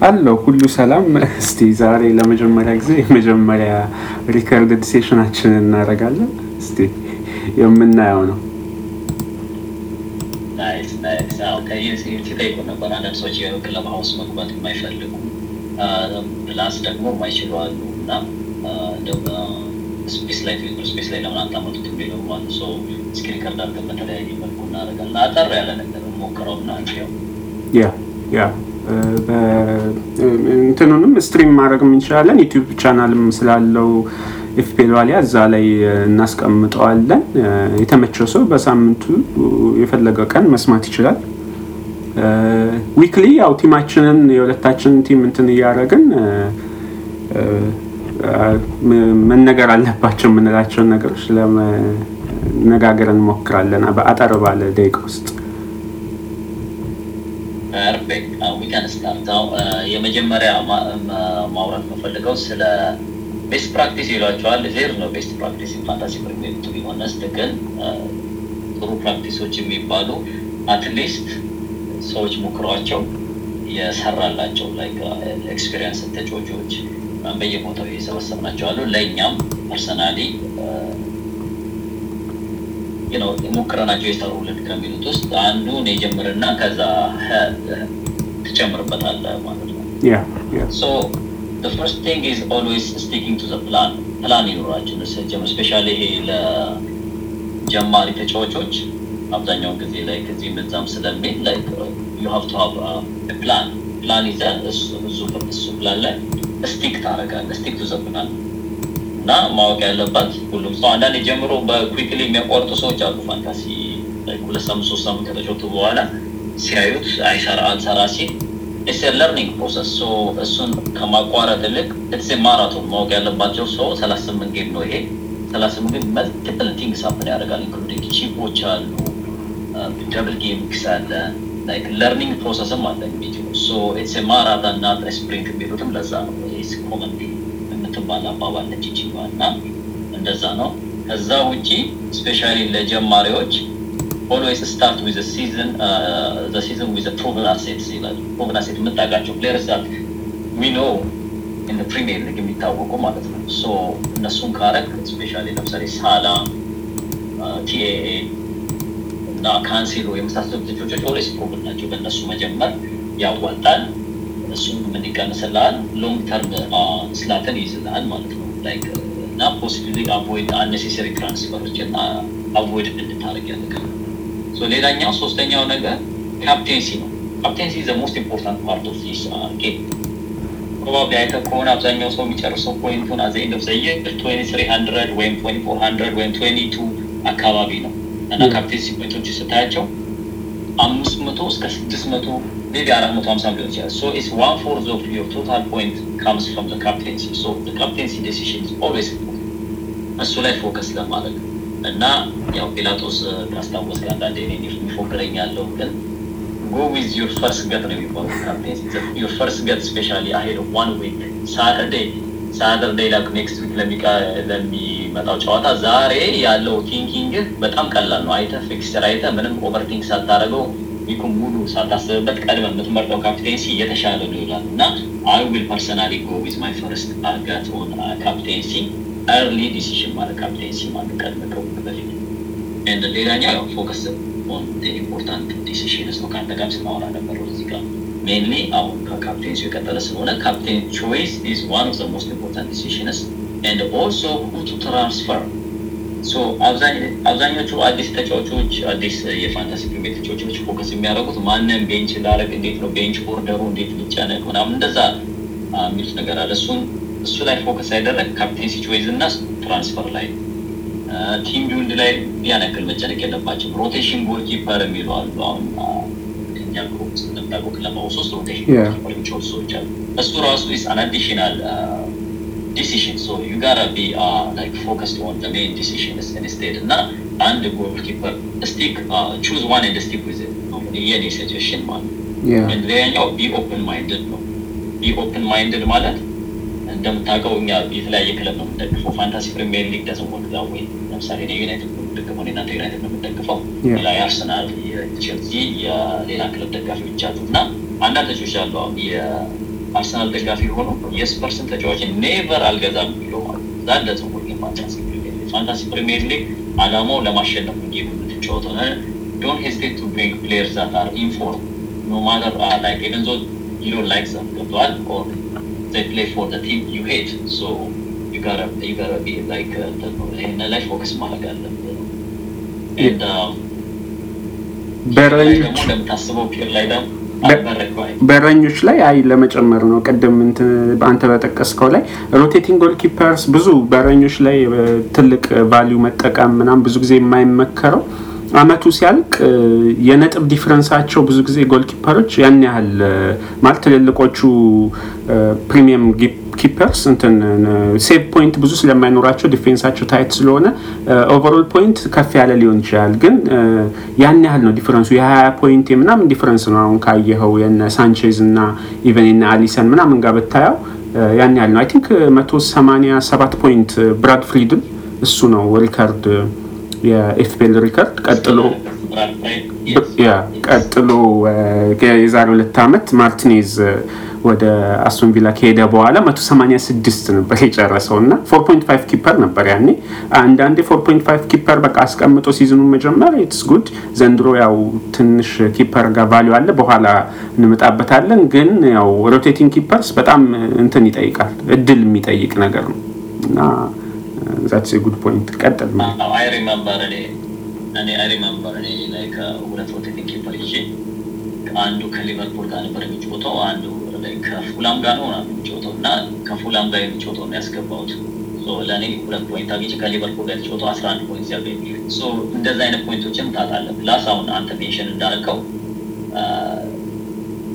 ሄለው ሁሉ ሰላም። እስቲ ዛሬ ለመጀመሪያ ጊዜ የመጀመሪያ recorded session ኣችንን እናደርጋለን። እስቲ የምናየው ነው። ነበር አንዳንድ ሰዎች የክለብ ሀውስ መግባት የማይፈልጉ plus ደግሞ የማይችሉ አሉ እና space ላይ ፊልም space ላይ ለምን አታመጡት የሚለው so እስኪ record አድርገን በተለያየ መልኩ እናደርጋለን። አጠር ያለ ነገር ሞክረው ያው ያ እንትኑንም stream ማድረግ እንችላለን። ዩቲዩብ ቻናልም ስላለው FPL ዋሊያ እዛ ላይ እናስቀምጠዋለን። የተመቸው ሰው በሳምንቱ የፈለገው ቀን መስማት ይችላል። weekly ያው team ኣችንን የሁለታችንን team እንትን እያደረግን መነገር አለባቸው የምንላቸውን ነገሮች ለመነጋገር እንሞክራለን በአጠር ባለ ደቂቃ ውስጥ። We can start የመጀመሪያ ማውራት የምፈልገው ስለ best practice ይሏቸዋል። there's no best practice Fantasy Premier ቱ ግን ጥሩ practice ኦች የሚባሉ at least ሰዎች ሞክሯቸው የሰራላቸው like experienced ተጫዋቾች በየቦታው የሰበሰብናቸው አሉ። ለእኛም personally ሞክረናቸው የሰሩልን ከሚሉት ውስጥ አንዱን የጀምርና ከዛ ትጨምርበታለህ ማለት ነው። So the first thing is always sticking to the plan plan especially ይሄ ለጀማሪ ተጫዋቾች አብዛኛውን ጊዜ ላይ ከዚህ ምዛም ስለሚል you have to have a plan plan ይዘህ እሱ ፕላን ላይ stick ታደርጋለህ። Stick to the plan እና ማወቅ ያለባት ሁሉም ሰው። አንዳንድ ጀምሮ በ quickly የሚያቋርጡ ሰዎች አሉ። Fantasy ሁለት ሳምንት ሶስት ሳምንት ከተጫወቱ በኋላ ሲያዩት አይሰራ አልሰራ ሲል learning process እሱን ከማቋረጥ ይልቅ it's marathon ማወቅ ያለባቸው ሰው ሰላሳ ስምንት game ነው ይሄ። ሰላሳ ስምንት game multiple things happen ያደርጋል። Including chip ኦች አሉ፣ double gameweeks አለ፣ like learning process ም አለ it's marathon እና sprint የሚሉትም ለዛ ነው። common የምትባል አባባል ነች ይችባ እና እንደዛ ነው። ከዛ ውጪ especially ለጀማሪዎች always start with season season with proven assets ይላል። Proven asset የምታውቃቸው players that we know in Premier League የሚታወቁ ማለት ነው። So እነሱን ካረግ especially ለምሳሌ ሳላ፣ TAA እና ካንሴሎ የመሳሰሉ ተጫዋቾች always proven ናቸው። በእነሱ መጀመር ያዋጣል። እሱም ምን ይቀንስልሃል? Long term slot ን ይይዝልሃል ማለት ነው። Like እና positively avoid unnecessary transfer ኦችን avoid እንድታደርግ ያደርጋል። ሌላኛው ሶስተኛው ነገር captaincy ነው። Captaincy the most important part of this game። Probably አይተህ ከሆነ አብዛኛው ሰው የሚጨርሰው point ኡን at the end of the year twenty three hundred ወይም twenty four hundred ወይም twenty two አካባቢ ነው እና captaincy point ኦች ስታያቸው አምስት መቶ እስከ ስድስት መቶ Maybe አራት መቶ ሀምሳ ሊሆን ይችላል። So it's one fourth of your total point comes from captaincy so captaincy decision always እሱ ላይ focus ለማድረግ እና ያው ፒላጦስ ካስታወስክ አንዳንዴ የሚፎክረኝ ያለው ግን go with your first gut ነው የሚባለው captaincy your first gut especially ahead one week Saturday Saturday like next week ለሚመጣው ጨዋታ ዛሬ ያለው thinking በጣም ቀላል ነው። አይተህ fixture አይተህ ምንም overthink ሳታደርገው week ኡን ሙሉ ሳታስብበት ቀድመህ የምትመርጠው captaincy እየተሻለ ነው ይላል እና I will personally go with my first gut on captaincy early decision ማለት captaincy ማለት ቀድመ ከውቅ በፊት and ሌላኛው ያው focus on important decisions ነው። ከአንተ ጋር ስናወራ ነበር እዚህ ጋር mainly አሁን ከ captaincy የቀጠለ ስለሆነ captain choice is one of the most important decisions and also who to transfer አብዛኞቹ አዲስ ተጫዋቾች አዲስ የ Fantasy Premier ተጫዋቾች focus የሚያደርጉት ማንን bench ላረግ እንዴት ነው bench order ኡ እንዴት ሊጨነቅ ምናምን እንደዛ የሚሉት ነገር አለ። እሱን እሱ ላይ focus ያደረግ captaincy choice እና transfer ላይ team build ላይ ያን ያክል መጨነቅ የለባቸው። Rotation goalkeeper የሚሉ አሉ። አሁን እኛ group እንደምታውቀው ክለባው ሶስት rotation goalkeeper የሚጫወቱ ሰዎች አሉ። እሱ ራሱ is an additional Decision so you gotta be like focused on the main decision instead እና አንድ goalkeeper stick choose one and stick with የኔ suggestion ማለት ሌላኛው be open minded ነው። Be open minded ማለት እንደምታውቀው እኛ የተለያየ ክለብ ነው የምንደግፈው። Fantasy Premier League ደግሞ ዛ ወይ ለምሳሌ ዩናይትድ ነው የምንደግፈው፣ እናንተ ዩናይትድ ነው የምንደግፈው። ሌላ የአርሰናል፣ የቼልሲ፣ የሌላ ክለብ ደጋፊዎች አሉ እና አንዳንድ ተጫዋቾች አሉ አሁን የአርሰናል ደጋፊ ሆኖ የስፐርስን ተጫዋችን never አልገዛም ብሎ ዛንደ ጽሁር Fantasy Premier League Fantasy Premier League አላማው ለማሸነፍ ነው game የምትጫወተው don't hesitate to bring players that are in form no matter like even though you don't like them ገብተዋል or they play for the team you hate. So you gotta you gotta be like ይህን ላይ focus ማድረግ አለብህ and um, ደግሞ ለምታስበው ፒር ላይ ደግሞ በረኞች ላይ አይ ለመጨመር ነው። ቅድም አንተ በጠቀስከው ላይ rotating goalkeepers ብዙ በረኞች ላይ ትልቅ value መጠቀም ምናምን ብዙ ጊዜ የማይመከረው አመቱ ሲያልቅ የነጥብ difference ኣቸው ብዙ ጊዜ goalkeeper ኦች ያን ያህል ማለት ትልልቆቹ premium keepers እንትን save point ብዙ ስለማይኖራቸው difference ኣቸው tight ስለሆነ Overall point ከፍ ያለ ሊሆን ይችላል። ግን ያን ያህል ነው difference ኡ የሀያ point ምናምን difference ነው። አሁን ካየኸው የነ ሳንቼዝ እና even የነ አሊሰን ምናምን ጋር ብታየው ያን ያህል ነው። I think መቶ ሰማንያ ሰባት point ብራድ ፍሪድን እሱ ነው record የ FPL record ቀጥሎ ያ ቀጥሎ የዛሬ ሁለት ዓመት ማርቲኔዝ ወደ አስቶን ቪላ ከሄደ በኋላ 186 ነበር የጨረሰው እና 4.5 keeper ነበር ያኔ። አንዳንዴ 4.5 keeper በቃ አስቀምጦ season ኑን መጀመር it's good። ዘንድሮ ያው ትንሽ keeper ጋር value አለ፣ በኋላ እንመጣበታለን። ግን ያው rotating keepers በጣም እንትን ይጠይቃል፣ እድል የሚጠይቅ ነገር ነው እና that's good point። ቀጥል እኔ I remember እኔ ላይ ከሁለት rotating keeper ይዤ አንዱ ከሊቨርፑል ጋር ነበር የሚጫወተው፣ አንዱ ከፉላም ጋር ነው የሚጫወተው እና ከፉላም ጋር የሚጫወተው ነው ያስገባሁት። ለእኔ ሁለት point አግኝቼ ከሊቨርፑል ጋር የተጫወተው አስራ አንድ point ሲያገኝ እንደዚህ አይነት point ኦችን ታጣለህ። plus አሁን አንተ mention እንዳደረገው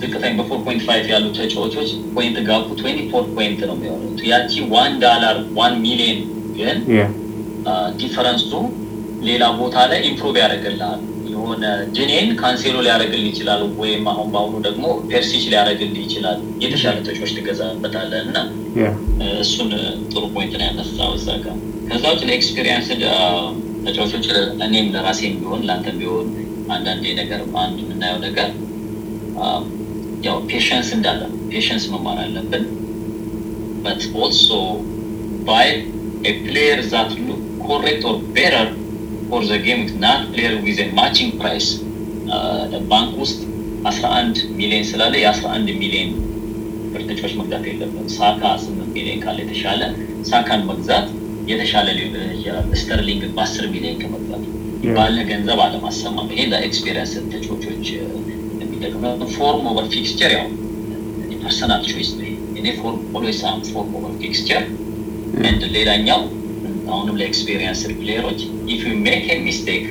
ዝቅተኛ በ four point five ያሉ ተጫዋቾች point gap ኡ twenty four point ነው የሚሆኑት። ያቺ one dollar one million ግን difference ኡ ሌላ ቦታ ላይ improve ያደርግልሃል። የሆነ ጅኔን ካንሴሎ ሊያደርግልህ ይችላል፣ ወይም አሁን በአሁኑ ደግሞ ፔርሲች ሊያደርግልህ ይችላል። የተሻለ ተጫዋች ትገዛበታለህ እና እሱን ጥሩ ፖይንት ነው ያነሳው እዛ ጋር። ከዛ ውጭ ለኤክስፔሪንስ ተጫዋቾች እኔም ለራሴም ቢሆን ለአንተም ቢሆን አንዳንዴ ነገር አንድ የምናየው ነገር ያው ፔሽንስ እንዳለ ፔሽንስ መማር አለብን በት ኦልሶ ባይ that look correct or better for the game not player with a matching price ባንክ ውስጥ 11 ሚሊዮን ስላለ የ11 ሚሊዮን ብር ተጫዋች መግዛት የለብን። ሳካ 8 ሚሊዮን ካለ የተሻለ ሳካን መግዛት የተሻለ ሊሆን ይችላል። ስተርሊንግ በ10 ሚሊዮን ከመግዛት ባለ ገንዘብ አለማሰማም። ይሄ ለ experienced ተጫዋቾች የሚጠቅመው form over fixture ያው personal choice ነው። እኔ form always form over fixture ሌላኛው አሁንም ለ experienced player ኦች if you make mistake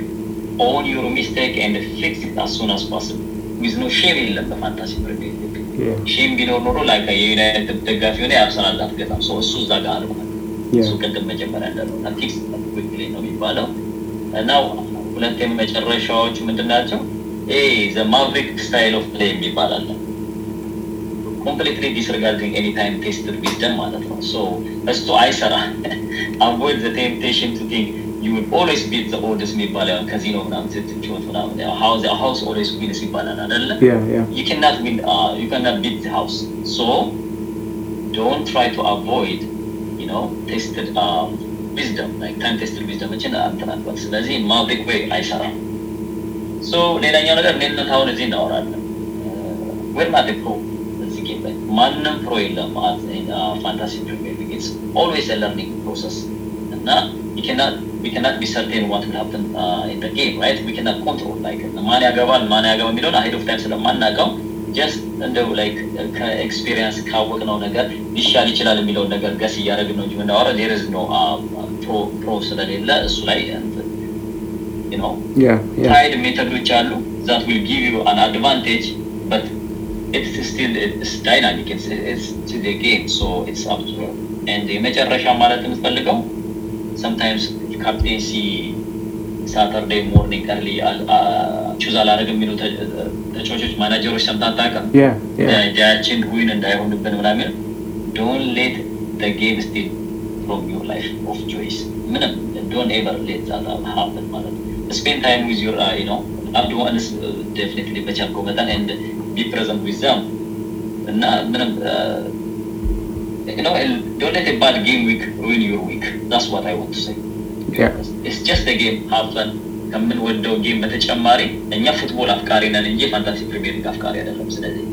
own your mistake and fix it as soon as possible with no shame የለም በ fantasy ፕሪሚየር ሊግ shame ቢኖር ኖሮ ላይ የዩናይትድ ደጋፊ ሆነ የአርሰናል አትገዛም ሰው እሱ እዛ ጋር አልኳል እሱ ቅድም መጀመሪያ እንዳለው እና fix weekly ነው የሚባለው እና ሁለት የመጨረሻዎቹ ምንድን ናቸው the maverick style of play የሚባል አለ completely disregarding any time tested wisdom ማለት ነው። so እሱ አይሰራ avoid the temptation to think you will always beat the odds የሚባል ያው ከዚህ ነው ምናምን ስትጫወት ምናምን ያው house house always wins ይባላል አይደለ? ዩ ካናት ዊን ዩ ካናት ቢት ዘ ሃውስ ሶ ዶንት ትራይ ቱ አቮይድ ዩ ኖ ቴስትድ ዊዝደም ላይክ ታይም ቴስትድ ዊዝደም እችን አትናልባት። ስለዚህ maverick way አይሰራም። so ሌላኛው ነገር እኔነት አሁን እዚህ እናወራለን we're not pro ማንም pro የለም fantasy ፕሪሚየር ሊግ it's always a learning process እና ዊ ካናት ቢ ሰርቴን ዋት ዊል ሃፕን ኢን ዘ ጌም ራይት ዊ ካናት ኮንትሮል ላይክ ማን ያገባል ማን ያገባ የሚለውን ahead of time ስለማናውቀው just እንደው like ከ experience ካወቅነው ነገር ሊሻል ይችላል የሚለውን ነገር guess እያደረግን ነው እንጂ የምናወራው there is no pro ስለሌለ እሱ ላይ ነው tried method ኦች አሉ that will give you an advantage but it's it's to the game so it's up to her. And የመጨረሻ ማለት የምትፈልገው sometimes ካፕቴንሲ ሳተርዴይ ሞርኒንግ እርሊ ቹዝ አላደረግም የሚሉ ተጫዋቾች ማናጀሮች ሰምተህ አታውቅም? ጃችን ዊን እንዳይሆንብን ምናምን? ዶን ሌት ደ ጌም ስቲል ፍሮም ዩር ላይፍ ኦፍ ቾይስ ምንም ዶን ኤቨር ሌት ዛት ሀፕን ማለት ስፔን ታይም ዊዝ ዩር ነው አብድ ዋንስ ዴፊኒትሊ በቻልከው መጠን ቢ ፕሬዘንት ዊዝ ዘም እና ምንም don't let bad game week ruin your week that's what I want to say it's just game have fun ከምንወደው game በተጨማሪ እኛ football አፍቃሪ ነን እንጂ fantasy ፕሪሚየር ሊግ አፍቃሪ አይደለም። ስለዚህ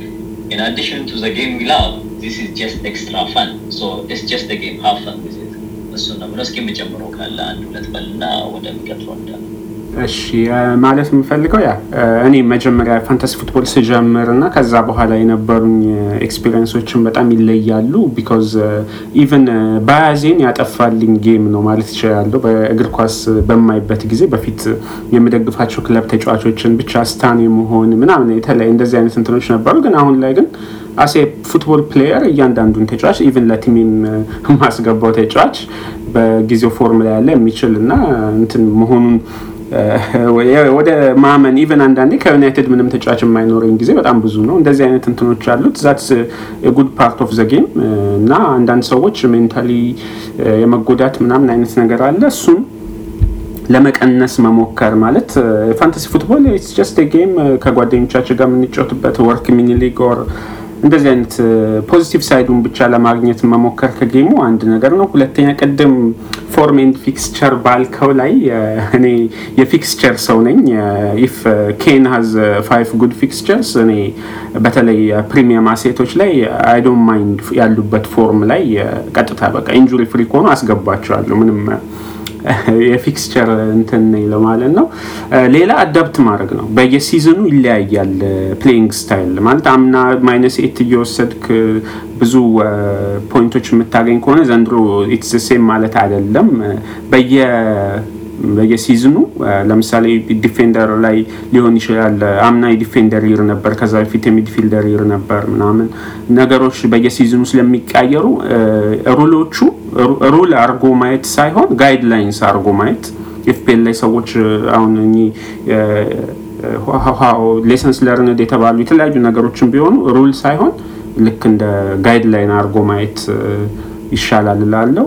in addition to the game we love this is just extra fun so it's just game have fun with it እሱ ነው ብሎ እስኪ የምጨምረው ካለ አንድ ሁለት በልና ወደሚቀጥለው እንዳለ እሺ ማለት የምፈልገው yeah እኔ መጀመሪያ fantasy football ስጀምር እና ከዛ በኋላ የነበሩኝ experience ኦችን በጣም ይለያሉ። because even bias ኤን ያጠፋልኝ game ነው ማለት ይችላለሁ። በእግር ኳስ በማይበት ጊዜ በፊት የምደግፋቸው ክለብ ተጫዋቾችን ብቻ stan የመሆን ምናምን የተለያዩ እንደዚህ አይነት እንትኖች ነበሩ። ግን አሁን ላይ ግን as a football player እያንዳንዱን ተጫዋች even ለ team ኤም የማስገባው ተጫዋች በጊዜው form ላይ ያለ የሚችል እና እንትን መሆኑን ወደ ማመን even አንዳንዴ ከዩናይትድ ምንም ተጫዋች የማይኖረኝ ጊዜ በጣም ብዙ ነው። እንደዚህ አይነት እንትኖች አሉት that's good part of the game እና አንዳንድ ሰዎች mentally የመጎዳት ምናምን አይነት ነገር አለ። እሱን ለመቀነስ መሞከር ማለት fantasy football it's just game ከጓደኞቻችን ጋር የምንጫወትበት work ሚኒ or እንደዚህ አይነት positive side ኡን ብቻ ለማግኘት መሞከር ከ game ኡ አንድ ነገር ነው። ሁለተኛ ቅድም form and fixture ባልከው ላይ እኔ የ fixture ሰው ነኝ። if ኬን has five good fixtures እኔ በተለይ premium asset ኦች ላይ I don't mind ያሉበት form ላይ ቀጥታ በቃ injury free ከሆኑ አስገባቸዋለሁ ምንም የ fixture እንትን ለማለት ነው። ሌላ adapt ማድረግ ነው። በየ season ኑ ይለያያል playing style ማለት አምና minus eight እየወሰድክ ብዙ point ኦች የምታገኝ ከሆነ ዘንድሮ it's same ማለት አይደለም። በየ በየ season ኡ ለምሳሌ defender ላይ ሊሆን ይችላል። አምና የ defender year ነበር፣ ከዛ በፊት የ midfielder year ነበር ምናምን ነገሮች በየ season ኡ ስለሚቀያየሩ rule ኦቹ rule አርጎ ማየት ሳይሆን guidelines አርጎ ማየት FPL ላይ ሰዎች አሁን lessons learned የተባሉ የተለያዩ ነገሮችን ቢሆኑ rule ሳይሆን ልክ እንደ guideline አርጎ ማየት ይሻላል እላለሁ።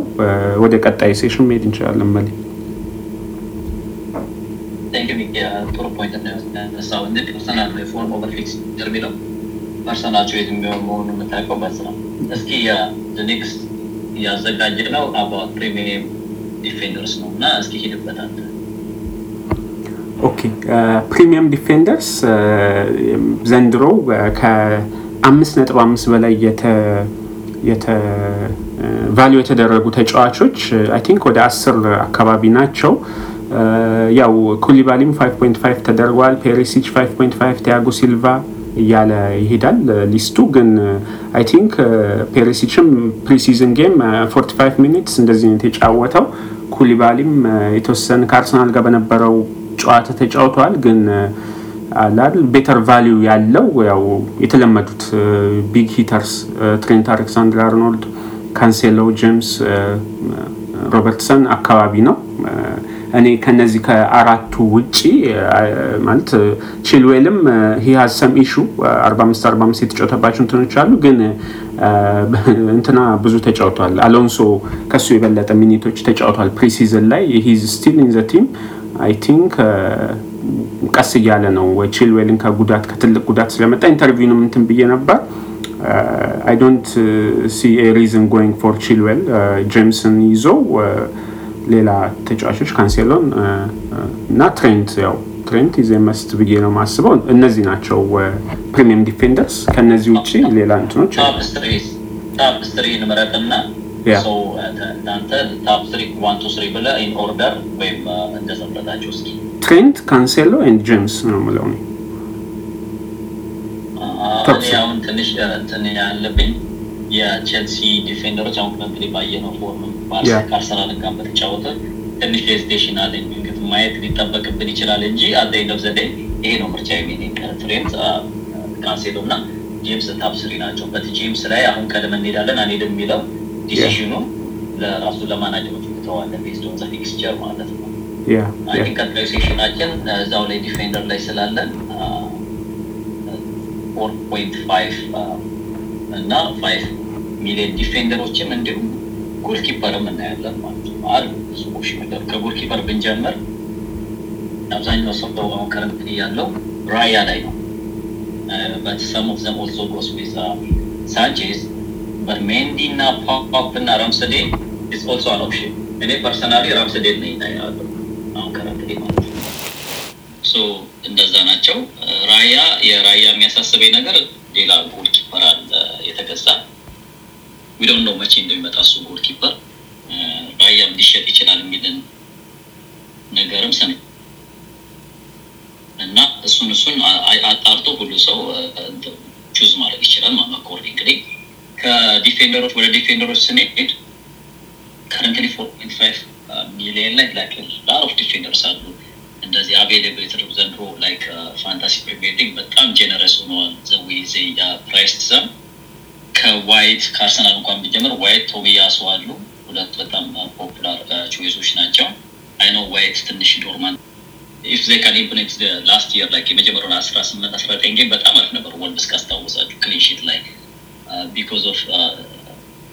ወደ ቀጣይ session መሄድ እንችላለን። መሌ ጥሩ point ያነሳው እንደ personal form over fixture የሚለው personal choice የሚሆን መሆኑ የምታውቀው በስ ነው። እስኪ next እያዘጋጀ ነው አባት premium defenders ነው እና እስኪ ሄድበት okay premium defenders ዘንድሮ ከአምስት ነጥብ አምስት በላይ የተ የተደረጉ ተጫዋቾች I think ወደ አስር አካባቢ ናቸው። ያው ኩሊባሊም 5.5 ተደርጓል። ፔሪሲች 5.5፣ ቲያጎ ሲልቫ እያለ ይሄዳል list ኡ። ግን I think ፔሪሲችም preseason game 45 minutes እንደዚህ ነው የተጫወተው። ኩሊባሊም የተወሰነ ከአርሰናል ጋር በነበረው ጨዋታ ተጫውተዋል። ግን overall better value ያለው ያው የተለመዱት big hitters ትሬንት አሌክሳንደር አርኖልድ፣ ካንሴሎ፣ ጄምስ፣ ሮበርትሰን አካባቢ ነው። እኔ ከነዚህ ከአራቱ ውጪ ማለት ቺልዌልም he has some issue 45 45 የተጫወተባቸው እንትኖች አሉ። ግን እንትና ብዙ ተጫውቷል። አሎንሶ ከሱ የበለጠ minute ኦች ተጫውቷል preseason ላይ he's still in the team I think ቀስ እያለ ነው ቺልዌልን ከጉዳት ከትልቅ ጉዳት ስለመጣ interview ኡንም እንትን ብዬ ነበር። I don't see reason going for ቺልዌል ጄምስን ይዞ ሌላ ተጫዋቾች ካንሴሎን እና ትሬንት ያው ትሬንት is must ብዬ ነው የማስበው። እነዚህ ናቸው premium defenders። ከነዚህ ውጭ ሌላ እንትኖች top three እንምረጥና ሰው እናንተ top three one two three ብለህ in order ወይም እንደዘምረጣቸው እስኪ ትሬንት፣ ካንሴሎ and ጄምስ ነው የምለው እኔ። እኔ አሁን ትንሽ እንትን ያለብኝ የቼልሲ defender ኦች አሁን currently ባየነው form ከአርሰናል ጋር በተጫወተ ትንሽ hesitation አለኝ። እንግዲህ ማየት ሊጠበቅብን ይችላል እንጂ at end of the day ይሄ ነው ምርጫ የሚኔ ትሬንት፣ ካንሴሎ እና ጄምስ top three ናቸው። but ጄምስ ላይ አሁን ቀድመን እንሄዳለን አንሄድም የሚለው decision ኡ ለራሱ ለማናጀሮች ተዋለን based on the fixture ማለት ነው። I think ቀጣዩ session ኣችን እዛው ላይ defender ላይ ስላለን four point five እና five million defender ኦችም እንዲሁም goalkeeper ም እናያለን ማለት ነው። አሉ ሰዎች ነገር ከ goalkeeper ብንጀምር አብዛኛው ሰው አሁን current ያለው ራያ ላይ ነው። with uh, Sanchez but Mendy እና ፖፕ እና ራምስዴል is also an option እኔ personally ራምስዴል ነኝ ያለው አሁን current ማለት ነው። እንደዛ ናቸው። ራያ የራያ የሚያሳስበኝ ነገር ሌላ goalkeeper አለ የተገዛ we don't know መቼ እንደሚመጣ እሱ ጎል ራያም ሊሸጥ ይችላል የሚልን ነገርም ስነ እና እሱን እሱን አጣርቶ ሁሉ ሰው choose ማድረግ ይችላል according እንግዲህ። ከ defender ኦች ወደ defender ኦች ስንሄድ currently ሚሊየን ላይ like lot of defenders አሉ። እንደዚህ available የተደረጉ ዘንድሮ like Fantasy Premier League በጣም generous ሆነዋል ዘዊ ዘ price them ከዋይት ከአርሰናል እንኳን ቢጀምር ዋይት ቶሚያሱ አሉ። ሁለት በጣም popular choice ኦች ናቸው። I know ዋይት ትንሽ ዶርማን if they can implement last year ላይ የመጀመሪያውን አስራ ስምንት አስራ ዘጠኝ game በጣም አሪፍ ነበር። ወልቭስ ካስታወሳችሁ clean sheet ላይ because of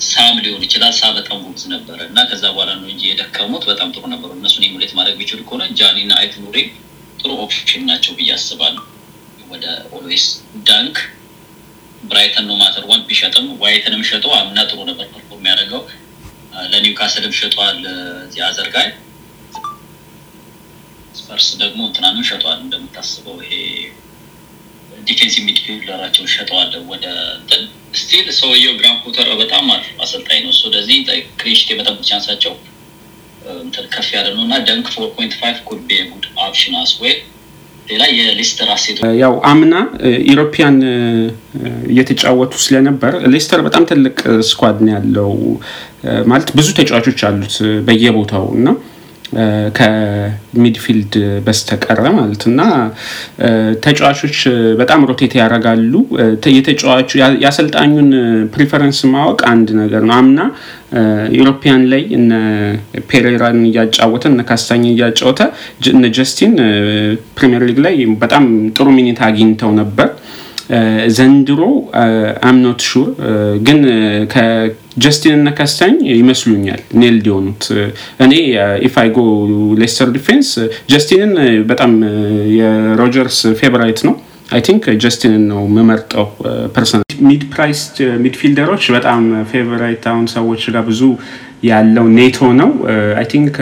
ሳም ሊሆን ይችላል። ሳ በጣም ጉብዝ ነበረ እና ከዛ በኋላ ነው እንጂ የደከሙት። በጣም ጥሩ ነበሩ። እነሱን emulate ማድረግ ቢችሉ ከሆነ ጃኒ እና አይት ኑሪ ጥሩ ኦፕሽን ናቸው ብዬ አስባለሁ። ወደ ኦልዌይስ ዳንክ ብራይተን ነው ማተር ዋን ቢሸጥም ዋይትንም ሸጦ አምና ጥሩ ነበር ፐርፎርም የሚያደርገው ለኒውካስልም ሸጧል እዚህ አዘርጋይ ስፐርስ ደግሞ እንትናንም ሸጧል እንደምታስበው ይሄ ዲፌንሲቭ ሚድፊልደራቸውን ሸጠዋል ወደ እንትን። ስቲል ሰውየው ግራን ፖተር በጣም አሪፍ አሰልጣኝ ነው። ስለዚህ ክሊንሽት የመጠበቅ ቻንሳቸው ከፍ ያለ ነው እና ደንክ four point five could be good option as well ሌላ የሌስተር asset ኦች ያው አምና European እየተጫወቱ ስለነበር ሌስተር በጣም ትልቅ squad ነው ያለው። ማለት ብዙ ተጫዋቾች አሉት በየቦታው እና ከ midfield በስተቀረ ማለት እና ተጫዋቾች በጣም rotate ያደርጋሉ። የተጫዋቹ የአሰልጣኙን preference ማወቅ አንድ ነገር ነው። አምና European ላይ እነ ፔሬራን እያጫወተ እነ ካስታኝ እያጫወተ እነ ጀስቲን ፕሪሚየር ሊግ ላይ በጣም ጥሩ minute አግኝተው ነበር። ዘንድሮ I'm not sure ግን ከጀስቲን እና ካስታኝ ይመስሉኛል nailed የሆኑት። እኔ if I go ሌስተር defence ጀስቲንን በጣም የሮጀርስ favorite ነው። I think ጀስቲንን ነው የምመርጠው personal mid price midfielder ኦች በጣም favorite አሁን ሰዎች ጋር ብዙ ያለው ኔቶ ነው። I think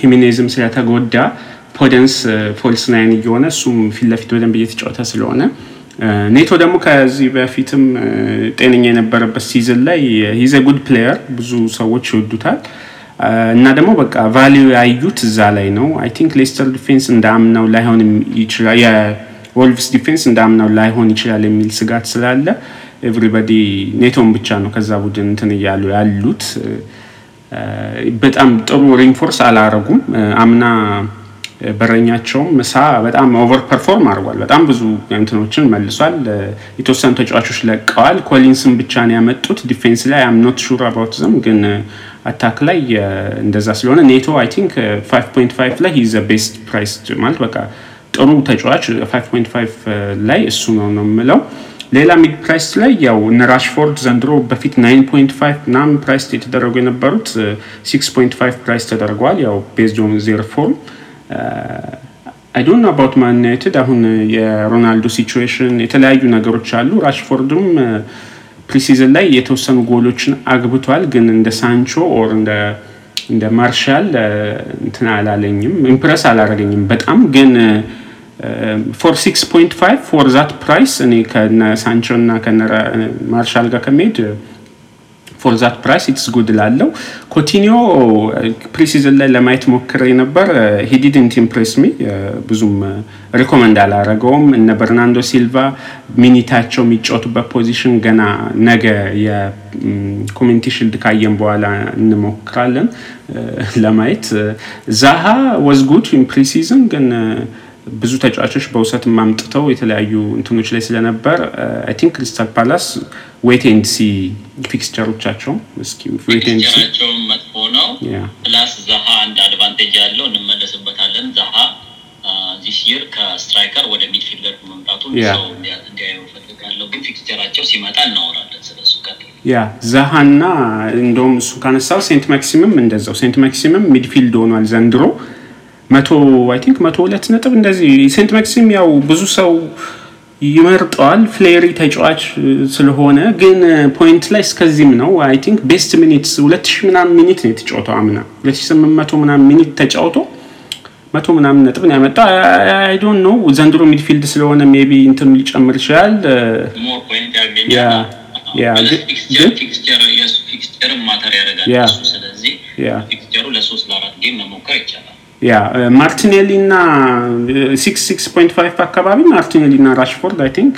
ሂሚኔዝም ስለተጎዳ ፖደንስ false nine እየሆነ እሱም ፊት ለፊት በደንብ እየተጫወተ ስለሆነ ኔቶ ደግሞ ከዚህ በፊትም ጤነኛ የነበረበት season ላይ he's a good player ብዙ ሰዎች ይወዱታል። እና ደግሞ በቃ value ያዩት እዛ ላይ ነው። I think ሌስተር defense እንዳምናው ላይሆን ይችላል የወልቭስ defense እንዳምናው ላይሆን ይችላል የሚል ስጋት ስላለ everybody ኔቶን ብቻ ነው ከዛ ቡድን እንትን እያሉ ያሉት። በጣም ጥሩ reinforce አላረጉም። አምና በረኛቸውም ሳ በጣም over perform አድርጓል። በጣም ብዙ እንትኖችን መልሷል። የተወሰኑ ተጫዋቾች ለቀዋል። ኮሊንስን ብቻ ነው ያመጡት። defense ላይ I'm not sure about them ግን attack ላይ እንደዛ ስለሆነ ኔቶ I think 5.5 ላይ he's a best price ማለት በቃ ጥሩ ተጫዋች 5.5 ላይ እሱ ነው ነው የምለው። ሌላ mid price ላይ ያው እነ ራሽፎርድ ዘንድሮ በፊት 9.5 ምናምን price የተደረጉ የነበሩት 6.5 price ተደርገዋል። ያው based on their form I don't know about ማን ዩናይትድ አሁን የሮናልዶ situation የተለያዩ ነገሮች አሉ። ራሽፎርድም preseason ላይ የተወሰኑ ጎሎችን አግብቷል፣ ግን እንደ ሳንቾ or እንደ ማርሻል እንትን አላለኝም፣ impress አላረገኝም በጣም ግን for six point five for that price እኔ ከነ ሳንቾ እና ከነ ማርሻል ጋር ከመሄድ for that price it's good እላለው ኮቲኒዮ preseason ላይ ለማየት ሞክሬ ነበር። he didn't impress me ብዙም recommend አላረገውም። እነ በርናንዶ ሲልቫ minute ኣቸው የሚጫወቱበት position ገና ነገ የኮሚኒቲ ሽልድ ካየን በኋላ እንሞክራለን ለማየት። ዛሃ was good in ግን ብዙ ተጫዋቾች በውሰት ማምጥተው የተለያዩ እንትኖች ላይ ስለነበር I think ክሪስታል ፓላስ wait and see fixture ኦቻቸው እስኪ wait and see fixture ኣቸውን መጥፎ ነው። plus ዛሃ አንድ advantage ያለው እንመለስበታለን። ዛሃ this year ከ striker ወደ midfielder መምጣቱን ሰው እንዲያየው ፈልጋለሁ። ግን fixture ኣቸው ሲመጣ እናወራለን ስለሱ yeah ዛሃና እንደውም እሱ ካነሳው ሴንት ማክሲምም እንደዛው። ሴንት ማክሲምም midfield ሆኗል ዘንድሮ መቶ I think መቶ ሁለት ነጥብ እንደዚህ ሴንት ማክሲም ያው ብዙ ሰው ይመርጠዋል። flairy ተጫዋች ስለሆነ ግን point ላይ እስከዚህም ነው። I think best minutes ሁለት ሺህ ምናምን minute ነው የተጫወተው አምና ሁለት ሺህ ስምንት መቶ ምናምን minute ተጫውቶ መቶ ምናምን ነጥብ ነው ያመጣው። I don't know ዘንድሮ midfield ስለሆነ maybe እንትኑ ሊጨምር ይችላል። fixture matter ያደርጋል ስለዚህ fixture ኡ ለሶስት ለአራት game መሞከር ይቻላል። yeah ማርቲኔሊ እና six six point five አካባቢ ማርቲኔሊ እና ራሽፎርድ I think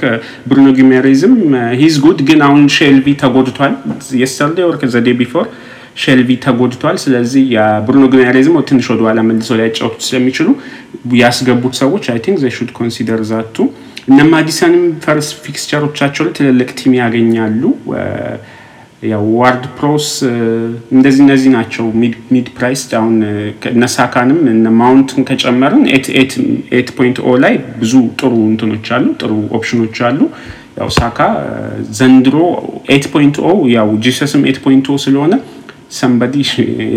ብሩኖ ጊሜሬዝም he's good ግን አሁን ሼልቪ ተጎድቷል። yesterday or the day before ሼልቪ ተጎድቷል። ስለዚህ የብሩኖ ጊሜሬዝም ትንሽ ወደኋላ መልሰው ሊያጫወቱት ስለሚችሉ ያስገቡት ሰዎች I think they should consider that እነ ማዲሰንም first fixture ኦቻቸው ላይ ትልልቅ team ያገኛሉ። ያው ዋርድ ፕራውስ እንደዚህ እነዚህ ናቸው mid price። አሁን እነ ሳካንም እነ ማውንትን ከጨመርን eight point O ላይ ብዙ ጥሩ እንትኖች አሉ፣ ጥሩ ኦፕሽኖች አሉ። ያው ሳካ ዘንድሮ eight point O ያው ጂሰስም eight point O ስለሆነ somebody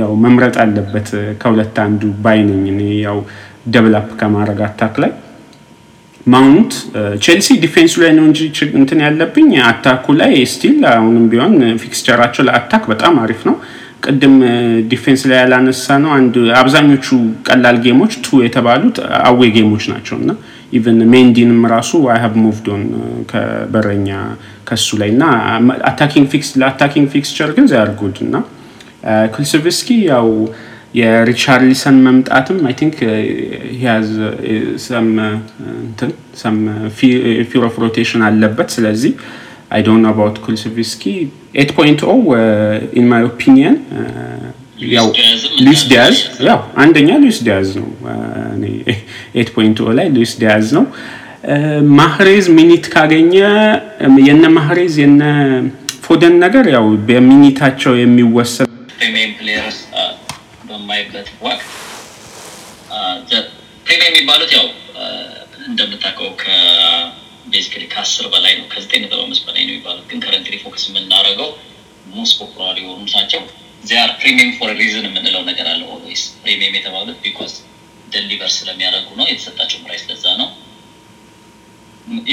ያው መምረጥ አለበት ከሁለት አንዱ ባይ ነኝ ያው double up ከማድረግ attack ላይ ማውንት ቼልሲ defense ኡ ላይ ነው እንጂ እንትን ያለብኝ attack ኡ ላይ still አሁንም ቢሆን fixture ኣቸው ለ attack በጣም አሪፍ ነው። ቅድም defense ላይ ያላነሳ ነው አንድ አብዛኞቹ ቀላል game ኦች tough የተባሉት away game ኦች ናቸው እና even ሜንዲንም ራሱ I have moved on ከበረኛ ከሱ ላይ እና attacking fix ለ attacking fixture ግን they are good እና ኩልስቭስኪ ያው የሪቻርሊሰን መምጣትም I think he has some fear of rotation አለበት። ስለዚህ I don't know about ኩልስቪስኪ eight point O in my opinion ያው ሉዊስ ዲያዝ ያው አንደኛ ሉዊስ ዲያዝ ነው። eight point O ላይ ሉዊስ ዲያዝ ነው። ማህሬዝ minute ካገኘ የነ ማህሬዝ የነ ፎደን ነገር ያው በ minute ኣቸው የሚወሰድ premium players በማይበት ወቅት premium የሚባሉት ያው እንደምታውቀው ከ basically ከአስር በላይ ነው ከዘጠኝ ነጥብ አምስት በላይ ነው የሚባሉት። ግን currently focus የምናደርገው most popular የሆኑ ናቸው። they are premium for reason የምንለው ነገር አለ always premium የተባሉት because deliver ስለሚያደርጉ ነው የተሰጣቸው price ለዛ ነው።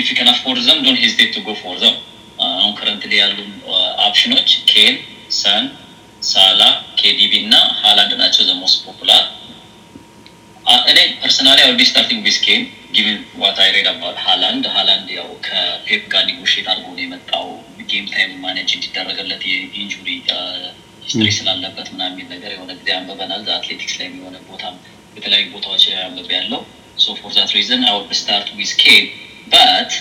if you afford them don't hesitate to go for them አሁን currently ያሉ option ኦች ኬን ሰን ሳላ ኬዲቢ እና ሃላንድ ናቸው the most popular እኔ personally I'll be starting with ኬን given what I read about ሃላንድ ሃላንድ ያው ከፔፕ ጋር negotiate አድርጎ ነው የመጣው. game time manage እንዲደረገለት የ injury history ስላለበት ምናምን የሚል ነገር የሆነ ጊዜ አንበበናል Athletic ላይ የሆነ ቦታ የተለያዩ ቦታዎች ላይ አንብቤ ያለው so for that reason I start with ኬን but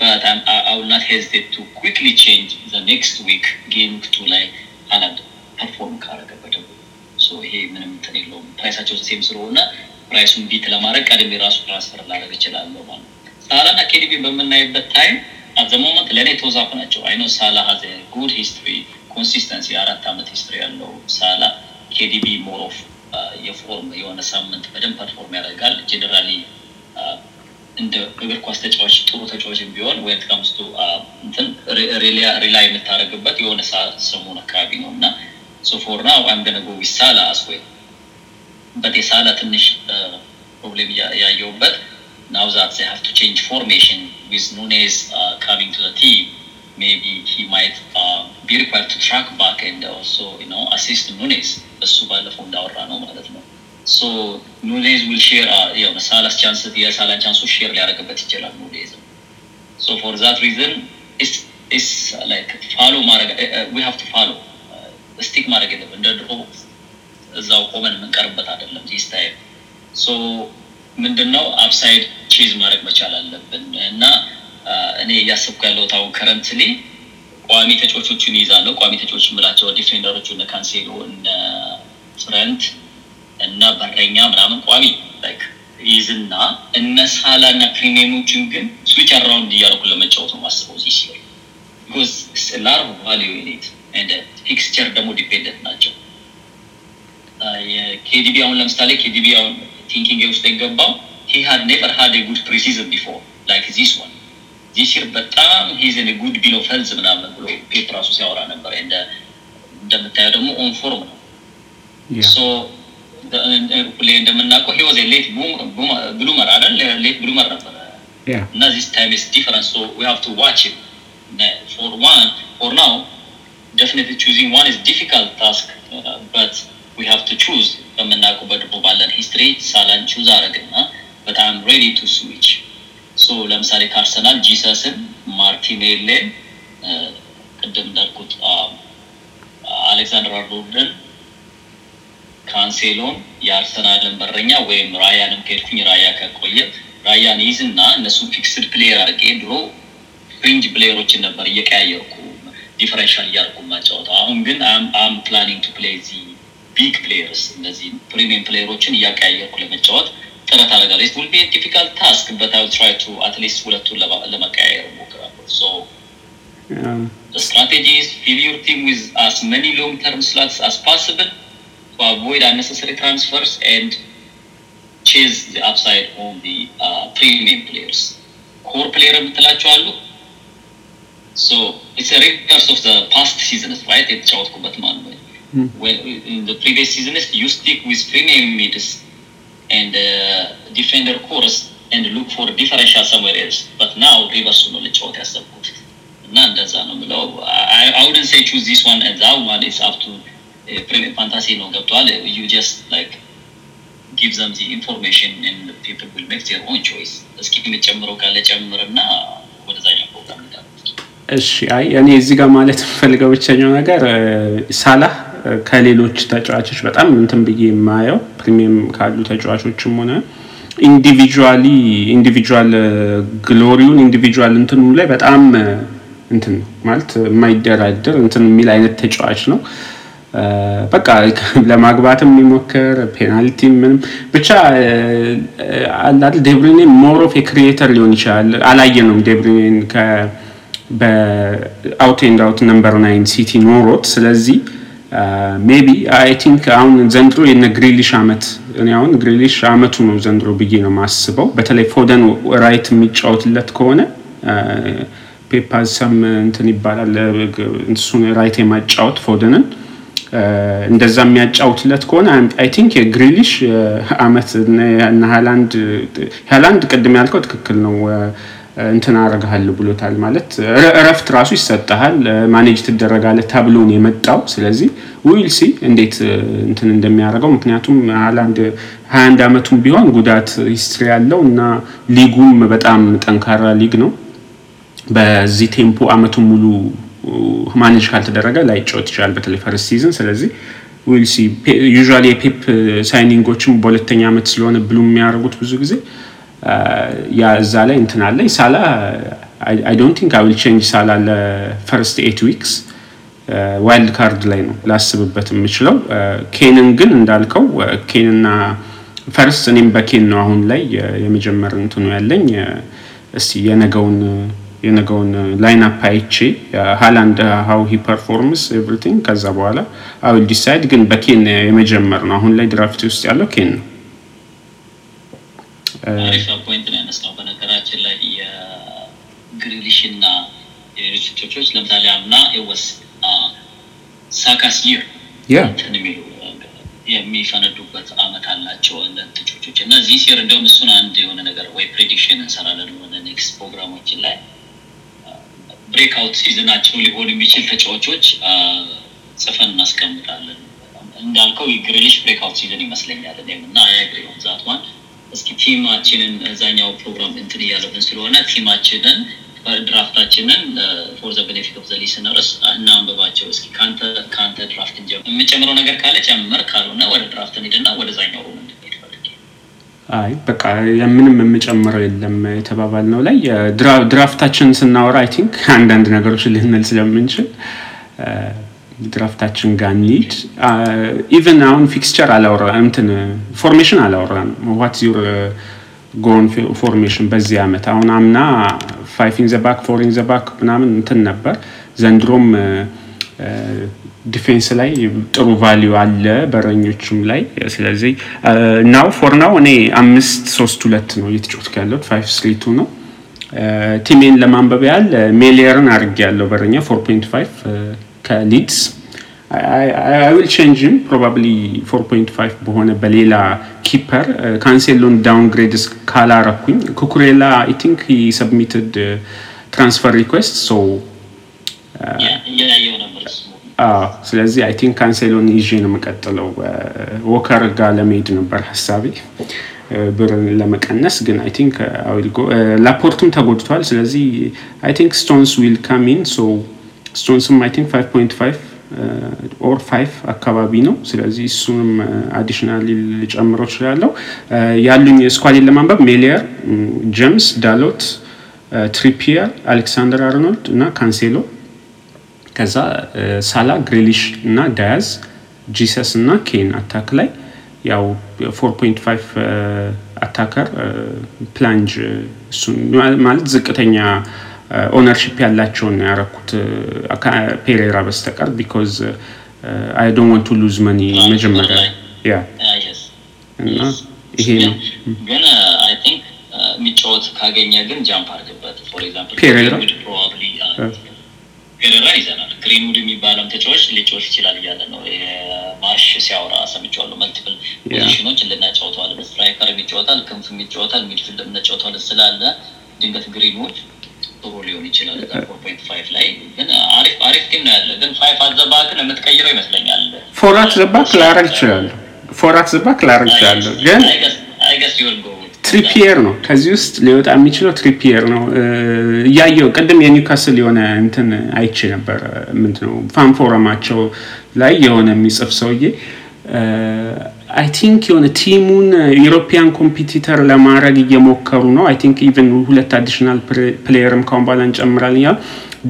I will not hesitate to quickly change the next week game to ላይ ሃላንድ perform ካረገ ይሄ ምንም እንትን የለውም. price ኣቸው same ስለሆነ price ኡን beat ለማድረግ ቀድሜ ራሱ transfer ላደረግ እችላለሁ ማለት ነው። ሳላና ኬዲቢ በምናይበት ታይም አዘ ሞመንት ለእኔ ተወዛፍ ናቸው። አይኖ ሳላ ሀዘ ጉድ ሂስትሪ ኮንሲስተንሲ የአራት ዓመት ሂስትሪ ያለው ሳላ ኬዲቢ ሞር ኦፍ የፎርም የሆነ ሳምንት በደንብ ፐርፎርም ያደርጋል። ጀኔራሊ እንደ እግር ኳስ ተጫዋች ጥሩ ተጫዋች ቢሆን ወይ ከምስቱ እንትን ሪላይ የምታደርግበት የሆነ ሰሞን አካባቢ ነው እና ሶፎር ና አም ገነ ጎ ሳላ አስወይ but የሳላ ትንሽ problem ያየውበት now that they have to change formation with ኑኔዝ coming to team maybe he might be required to track back and also assist ኑኔዝ እሱ ባለፈው እንዳወራ ነው ማለት ነው። so ኑኔዝ will share የሆነ ሳላ's chance የሳላን chance ኦች share ሊያደርግበት ይችላል ኑኔዝ so for that reason it's like follow ማድረግ we have to follow stick ማድረግ የለብን እንደ ድሮ እዛው ቆመን የምንቀርበት አይደለም this time so ምንድነው? upside chase ማድረግ መቻል አለብን። እና እኔ እያሰብኩ ያለሁት አሁን currently ቋሚ ተጫዋቾቹን ይይዛለሁ ቋሚ ተጫዋቾች የምላቸው defender ኦቹ እነ ካንሴሎ እነ ፍረንት እና በረኛ ምናምን ቋሚ ይዝና እነ ሳላ እና premium ኦችን ግን switch around እያደረኩ ለመጫወት ነው ማስበው ዚህ ሲል ቢኮዝ ላር ቫሊዩ ዩኒት ፊክስቸር ደግሞ ዲፔንደንት ናቸው የኬዲቢ አሁን ለምሳሌ ኬዲቢ አሁን ቲንኪንግ ውስጥ የገባው ሂ ሃድ ኔቨር ሃድ ጉድ ፕሪሲዝን ቢፎር ላይክ ዚስ ዋን ዚስ ይር በጣም ሂዝን ጉድ ቢሎ ፈልዝ ምናምን ብሎ ፔፕ ራሱ ሲያወራ ነበር እንደምታየው ደግሞ ኦን ፎርም ነው ሁሌ እንደምናውቀው ሂወዝ ሌት ብሉመር አይደል ሌት ብሉመር ነበረ Yeah. እና this time is different so we have to watch it. Ne- for one for now definitely choosing one is difficult task we have to choose በምናውቀው በድሮ ባለን ሂስትሪ ሳላን ቹዝ አረግና I'm ready to switch so ለምሳሌ ከአርሰናል ጂሰስን ማርቲኔሌን ቅድም እንዳልኩት አሌክሳንደር አርኖልድን ካንሴሎን የአርሰናልን በረኛ ወይም ራያንም ከሄድኩኝ ራያ ከቆየ ራያን ይዝና እነሱን fixed player አድርጌ ድሮ fringe player ኦችን ነበር እየቀያየርኩ differential እያደርጉ ማጫወተው። አሁን ግን I'm planning to play the big players እነዚህ premium player ኦችን እያቀያየርኩ ለመጫወት ጥረት አደርጋለሁ። it will be difficult task but I try to at least ሁለቱን ለማ- ለመቀያየር እሞክራለሁ። so Yeah. The strategy is fill your team with as many long-term slots as possible to avoid unnecessary transfers and chase the upside on the uh, premium players. Core player የምትላቸው አሉ። So it's a reverse of the past seasons, right? የተጫወትኩበት ማለት ነው። Hmm. When in the previous seasons, you stick with premium mids and uh, defender cores and look for differential somewhere else. But now reverse ነው ልጫወት ያሰብኩት እና እንደዛ ነው ብለው አውድን ሴ ቹዝ ዚስ ዋን one is up to ፕሪሚየር ፋንታሲ ነው you just like give them the information and the people will make their own choice እስኪ የምጨምረው ካለ ጨምርና ወደዛኛው ፕሮግራም እሺ አይ እኔ እዚህ ጋር ማለት የምፈልገው ብቸኛው ነገር ሳላህ ከሌሎች ተጫዋቾች በጣም እንትን ብዬ የማየው ፕሪሚየም ካሉ ተጫዋቾችም ሆነ ኢንዲቪጁዋሊ ኢንዲቪጁዋል glory ውን individual እንትኑ ላይ በጣም እንትን ማለት የማይደራደር እንትን የሚል አይነት ተጫዋች ነው። በቃ ለማግባትም የሚሞክር ፔናልቲ ምንም ብቻ አይደል ዴብሪኔ more የ creator ሊሆን ይችላል። አላየነውም ዴብሪኔን በ out and out number nine ሲቲ ኖሮት ስለዚህ maybe I think አሁን ዘንድሮ የነ ግሪሊሽ አመት እኔ አሁን ግሪሊሽ አመቱ ነው ዘንድሮ ብዬ ነው ማስበው። በተለይ ፎደን right የሚጫወትለት ከሆነ ፔፓሰም እንትን ይባላል እሱን right የማጫወት ፎደንን እንደዛ የሚያጫውትለት ከሆነ I think የግሪሊሽ አመት እና ሃላንድ ሃላንድ ቅድም ያልከው ትክክል ነው። እንትን አረግሃለሁ ብሎታል ማለት እረ- እረፍት ራሱ ይሰጠሃል፣ manage ትደረጋለህ ተብሎ የመጣው። ስለዚህ we'll see እንዴት እንትን እንደሚያደርገው ምክንያቱም ሃላንድ 21 አመቱም ቢሆን ጉዳት history ያለው እና ሊጉም በጣም ጠንካራ ሊግ ነው። በዚህ tempo አመቱን ሙሉ manage ካልተደረገ ላይጫወት ይችላል፣ በተለይ first season። ስለዚህ we'll see usually የፔፕ signing ኦችም በሁለተኛ አመት ስለሆነ ብሉ የሚያደርጉት ብዙ ጊዜ እዛ ላይ እንትን አለ። ሳላ I don't think I will change ሳላ ለ first eight weeks wild card ላይ ነው ላስብበት የምችለው። ኬንን ግን እንዳልከው ኬንና first እኔም በኬን ነው አሁን ላይ የመጀመር እንትኑ ያለኝ አ፣ እስቲ የነገውን የነገውን line up አይቼ ሃላንድ how he performs everything ከዛ በኋላ I will decide። ግን በኬን የመጀመር ነው አሁን ላይ draft ውስጥ ያለው ኬን ነው። አሪፍ point ነው ያነሳው። በነገራችን ላይ የግሪሊሽ እና የሌሎች ተጫዋቾች ለምሳሌ አምና was ሳካ's year የሚፈነዱበት አመት አላቸው እንደ ተጫዋቾች እና እዚህ year እንደውም እሱን አንድ የሆነ ነገር ወይ prediction እንሰራለን የሆነ next ፕሮግራሞችን ላይ breakout season ኣቸው ሊሆን የሚችል ተጫዋቾች ጽፈን እናስቀምጣለን። እንዳልከው የግሪሊሽ breakout season ይመስለኛል እና I agree that one እስኪ team ኣችንን እዛኛው ፕሮግራም እንትን እያለብን ስለሆነ team ኣችንን ድራፍታችንን for the benefit of the listeners እናንብባቸው። እስኪ ከአንተ draft እንጀምር። የምጨምረው ነገር ካለ ጨምር፣ ካልሆነ ወደ draft እንሂድና ወደዛኛው room እንድንሄድ ፈልጌ አይ በቃ የምንም የምጨምረው የለም የተባባልነው ላይ ድራፍታችን ስናወራ I think አንዳንድ ነገሮች ልንል ስለምንችል ድራፍታችን ጋር እንሂድ። even አሁን fixture አላወራ እንትን ፎርሜሽን አላወራንም። what your ጎን formation በዚህ አመት አሁን አምና five in the back four in the back ምናምን እንትን ነበር። ዘንድሮም defense ላይ ጥሩ value አለ በረኞችም ላይ ስለዚህ now for now እኔ አምስት ሶስት ሁለት ነው እየተጫወትኩ ያለሁት five three two ነው። team ኤን ለማንበብ ያህል ሜሊየርን አድርጌ ያለው በረኛ four point five ከሊድስ will change ም probably 4.5 በሆነ በሌላ keeper ካንሴሎን downgrade ካላረኩኝ ኩኩሬላ I think submitted transfer request so ስለዚህ I think ካንሴሎን ይዤ ነው የምቀጥለው። ወከር ጋር ለመሄድ ነበር ሀሳቤ ብርን ለመቀነስ ግን I think ላፖርትም ተጎድቷል። ስለዚህ I think ስቶንስ will come in so ስቶንስም I think 5.5 or 5 አካባቢ ነው። ስለዚህ እሱንም additionally ልጨምረው እችላለሁ። ያሉኝ squad ኤን ለማንበብ ሜሊየር፣ ጀምስ፣ ዳሎት፣ ትሪፒየር፣ አሌክሳንደር አርኖልድ እና ካንሴሎ ከዛ ሳላ ግሬሊሽ እና ዳያዝ ጂሰስ እና ኬን attack ላይ ያው 4.5 attacker ፕላንጅ እሱን ማለት ዝቅተኛ ownership ያላቸውን ያረኩት ፔሬራ በስተቀር because I don't want to lose money መጀመሪያ. yeah እና ይሄ ነው. ግን I think የሚጫወት ካገኘ ግን jump አድርግበት for example ፔሬራ? ፔሬራ ይዘናል. ግሪንውድ የሚባለም ተጫዋች ሊጫወት ይችላል እያለ ነው። ማርሽ ሲያወራ ሰምቼዋለሁ። multiple ፖዚሽኖች እንድናጫወተዋለን striker ይጫወታል ክንፍም ይጫወታል midfield እንጫወተዋለን ስላለ ድንገት ግሪንውድ ጥሩ ሊሆን ይችላል እዛ four point five ላይ። ግን አሪፍ አሪፍ team ነው ያለ ግን five at the back ን የምትቀይረው ይመስለኛል። four at the back ላረግ ይችላለሁ four at the back ላረግ ይችላለሁ ግን ትሪፒየር ነው። ከዚህ ውስጥ ሊወጣ የሚችለው ትሪፒየር ነው። እያየው ቅድም የኒውካስል የሆነ እንትን አይቼ ነበር። ምንድን ነው ፋንፎረማቸው ላይ የሆነ የሚጽፍ ሰውዬ I think የሆነ team ኡን European competitor ለማድረግ እየሞከሩ ነው. I think even ሁለት additional player ም ካሁን በኋላ እንጨምራለን። እያሉ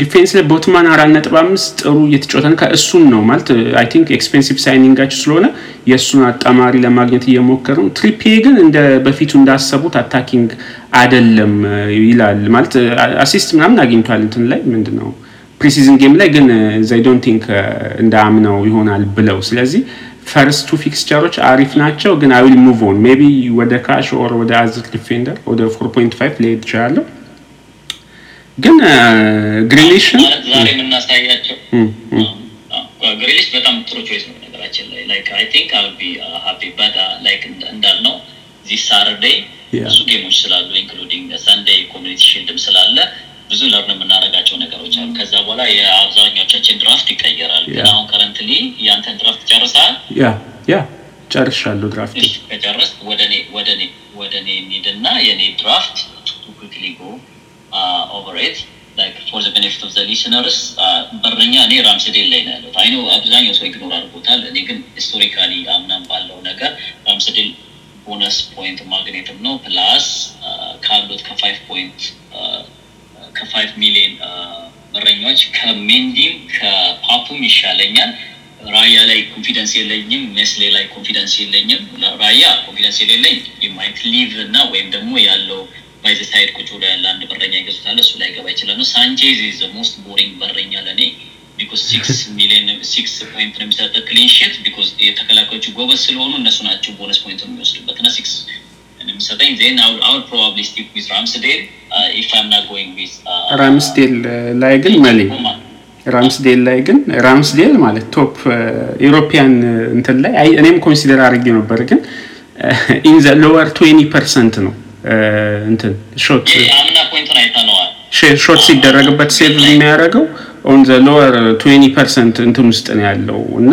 defense ላይ ቦትማን አራት ነጥብ አምስት ጥሩ እየተጫወተ ነው። ከእሱን ነው ማለት I think expensive signing ኣቸው ስለሆነ የእሱን አጣማሪ ለማግኘት እየሞከሩ ነው። ትሪፒ ግን እንደ በፊቱ እንዳሰቡት attacking አይደለም ይላል ማለት assist ምናምን አግኝቷል እንትን ላይ ምንድን ነው preseason game ላይ ግን they don't think እንደ አምነው ይሆናል ብለው። ስለዚህ first ኡ fixture ኦች አሪፍ ናቸው ግን I will move on maybe ወደ ካሽ or ወደ other defender ወደ 4.5 ሊሄድ ይችላለሁ ግን ግሪሊሽን ማለት ዛሬ የምናሳያቸው ግሪሊሽ በጣም ጥሩ choice ነው ነገራችን ላይ። like I think I'll be happy but like እንዳልነው ዚህ Saturday. ብዙ game ኦች ስላሉ including Sunday Community Shield ም ስላለ ብዙ learn የምናደርጋቸው ነገሮች አሉ። ከዛ በኋላ የአብዛኛዎቻችን draft ይቀየራል። ግን. አሁን currently የአንተን draft ጨርሰሃል? ያ ያ ጨርሻለሁ draft ከጨረስ ወደ እኔ ወደ እኔ ወደ እኔ እንሂድና የእኔ ድራፍት ቱ ኩክሊ ጎ ላይክ ፎር ዘ ቤኔፊት ኦፍ ሊስነርስ በረኛ እኔ ራምስዴል ላይ ነው ያለሁት። I know አብዛኛው ሰው ignore አድርጎታል። እኔ ግን historically አምናም ባለው ነገር ራምስዴል bonus point magnet ም ነው። plus ካሉት ከ five point ከ five million በረኛዎች ከሜንዲም ከፓፑም ይሻለኛል። ራያ ላይ confidence የለኝም ሜስሌ ላይ confidence የለኝም። ራያ confidence የሌለኝ የ might leave እና ወይም ደግሞ ያለው by the side ቁጭ ብሎ ያለ አንድ በረኛ ይገዙታል እሱ ላይ ገባ ይችላል ነው። ሳንቼዝ the most boring በረኛ ለእኔ because six million six point ነው የሚሰጠ clean sheet because የተከላካዮቹ ጎበዝ ስለሆኑ እነሱ ናቸው bonus point የሚወስዱበት እና ሲክስ የሚሰጠኝ. then I will probably stick with ራምስዴል if I'm not going with ራምስዴል ላይ ግን መሌ ራምስዴል ላይ ግን ራምስዴል ማለት top European እንትን ላይ እኔም consider አድርጌ ነበር ግን in the lower twenty percent ነው እንትን shot አምና point ኡን አይተነዋል. shot ሲደረግበት save የሚያደርገው on the lower twenty percent እንትን ውስጥ ነው ያለው እና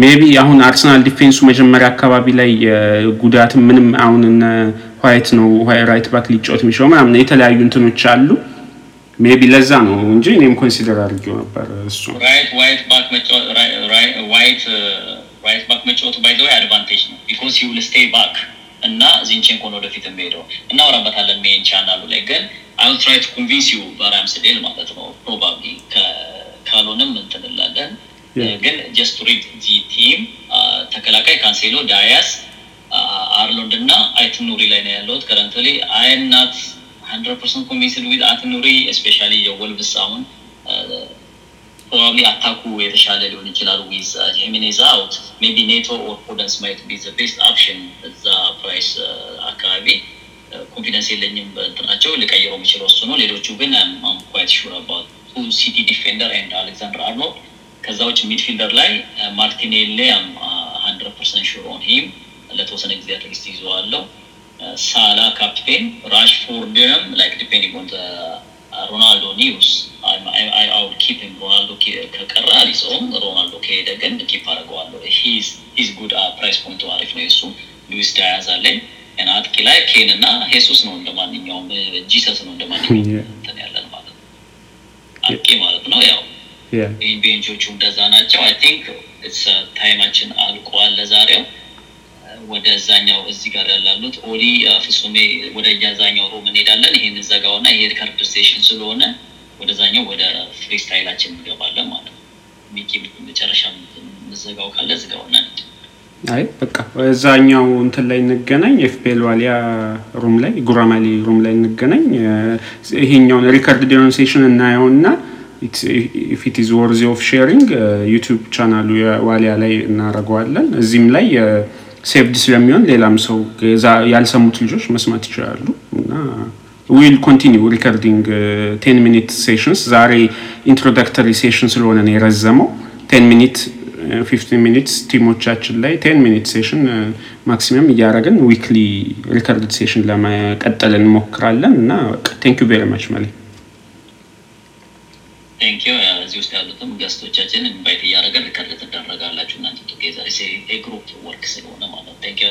maybe አሁን አርሰናል defense ኡ መጀመሪያ አካባቢ ላይ ጉዳት ምንም አሁን ዋይት ነው right back ሊጫወት የሚችለው ምናምን የተለያዩ እንትኖች አሉ። maybe ለዛ ነው እንጂ እኔም consider አድርጌው ነበር እሱ። ራይት ዋይት ባክ ባክ መጫወቱ by the way advantage ነው። because he stay back እና ዚንቼንኮን ወደፊት የሚሄደው። እናወራበታለን main channel ኡ ላይ ግን I try to convince you በራምስዴል ማለት ነው probably ካልሆነም እንትን እንላለን. ግን just read the team ተከላካይ ካንሴሎ ዳያስ አርኖልድ እና አይትኑሪ ላይ ነው ያለሁት currently I'm not hundred percent convinced with Aït-Nouri especially የ Wolves አሁን probably attack ኡ የተሻለ ሊሆን ይችላል with Jimenez out maybe Neto or Podence might be best option እዛ price አካባቢ. confidence የለኝም በእንትናቸው ልቀይረው የሚችለው እሱ ነው። ሌሎቹ ግን quite sure about two City defender and Alexander-Arnold ከዛ ውጭ midfielder ላይ ማርቲኔሊ hundred percent sure on him ለተወሰነ ጊዜ at least ይዘዋለው። ሳላ ካፕቴን፣ ራሽፎርድንም like depending on Ronaldo news keep ም ሮናልዶ ከቀረ አሊሰውም ሮናልዶ ከሄደ ግን keep አድርገዋለሁ። he's good price point ኡ አሪፍ ነው የሱ ሉዊስ አለኝ እና አጥቂ ላይ ኬን እና ሄሱስ ነው እንደ ማንኛውም ጂሰስ ነው እንደ ማንኛውም እንትን ያለን ማለት ነው አጥቂ ማለት ነው። ያው ቤንቾቹ እንደዛ ናቸው። I think time ኣችን አልቋል ለዛሬው። ወደዛኛው እዚህ ጋር ያላሉት ኦሊ ፍጹሜ ወደ እያዛኛው room እንሄዳለን። ይህን ዘጋውና ይሄ record session ስለሆነ ወደዛኛው ወደ freestyle ኣችን እንገባለን ማለት ነው። ሚኪ መጨረሻ ምዘጋው ካለ ዝጋውና አይ በቃ እዛኛው እንትን ላይ እንገናኝ። FPL ዋሊያ room ላይ ጉራማሊ room ላይ እንገናኝ። ይሄኛውን record ዴኖንሴሽን እናየውና it is worthy of sharing YouTube channel ኡ ዋሊያ ላይ እናደርገዋለን። እዚህም ላይ saved ስለሚሆን ሌላም ሰው ያልሰሙት ልጆች መስማት ይችላሉ እና we'll continue recording ten minute sessions። ዛሬ introductory session ስለሆነ ነው የረዘመው። ten minute fifteen minutes ቲሞቻችን ላይ ten minute session maximum እያደረግን weekly record session ለመቀጠል እንሞክራለን እና thank you very much መሌ thank you እዚህ ውስጥ ያሉትም guest ኦቻችን invite እያደረገን record ትደረጋላችሁ እናንተ together። group work ስለሆነ ማለት thank you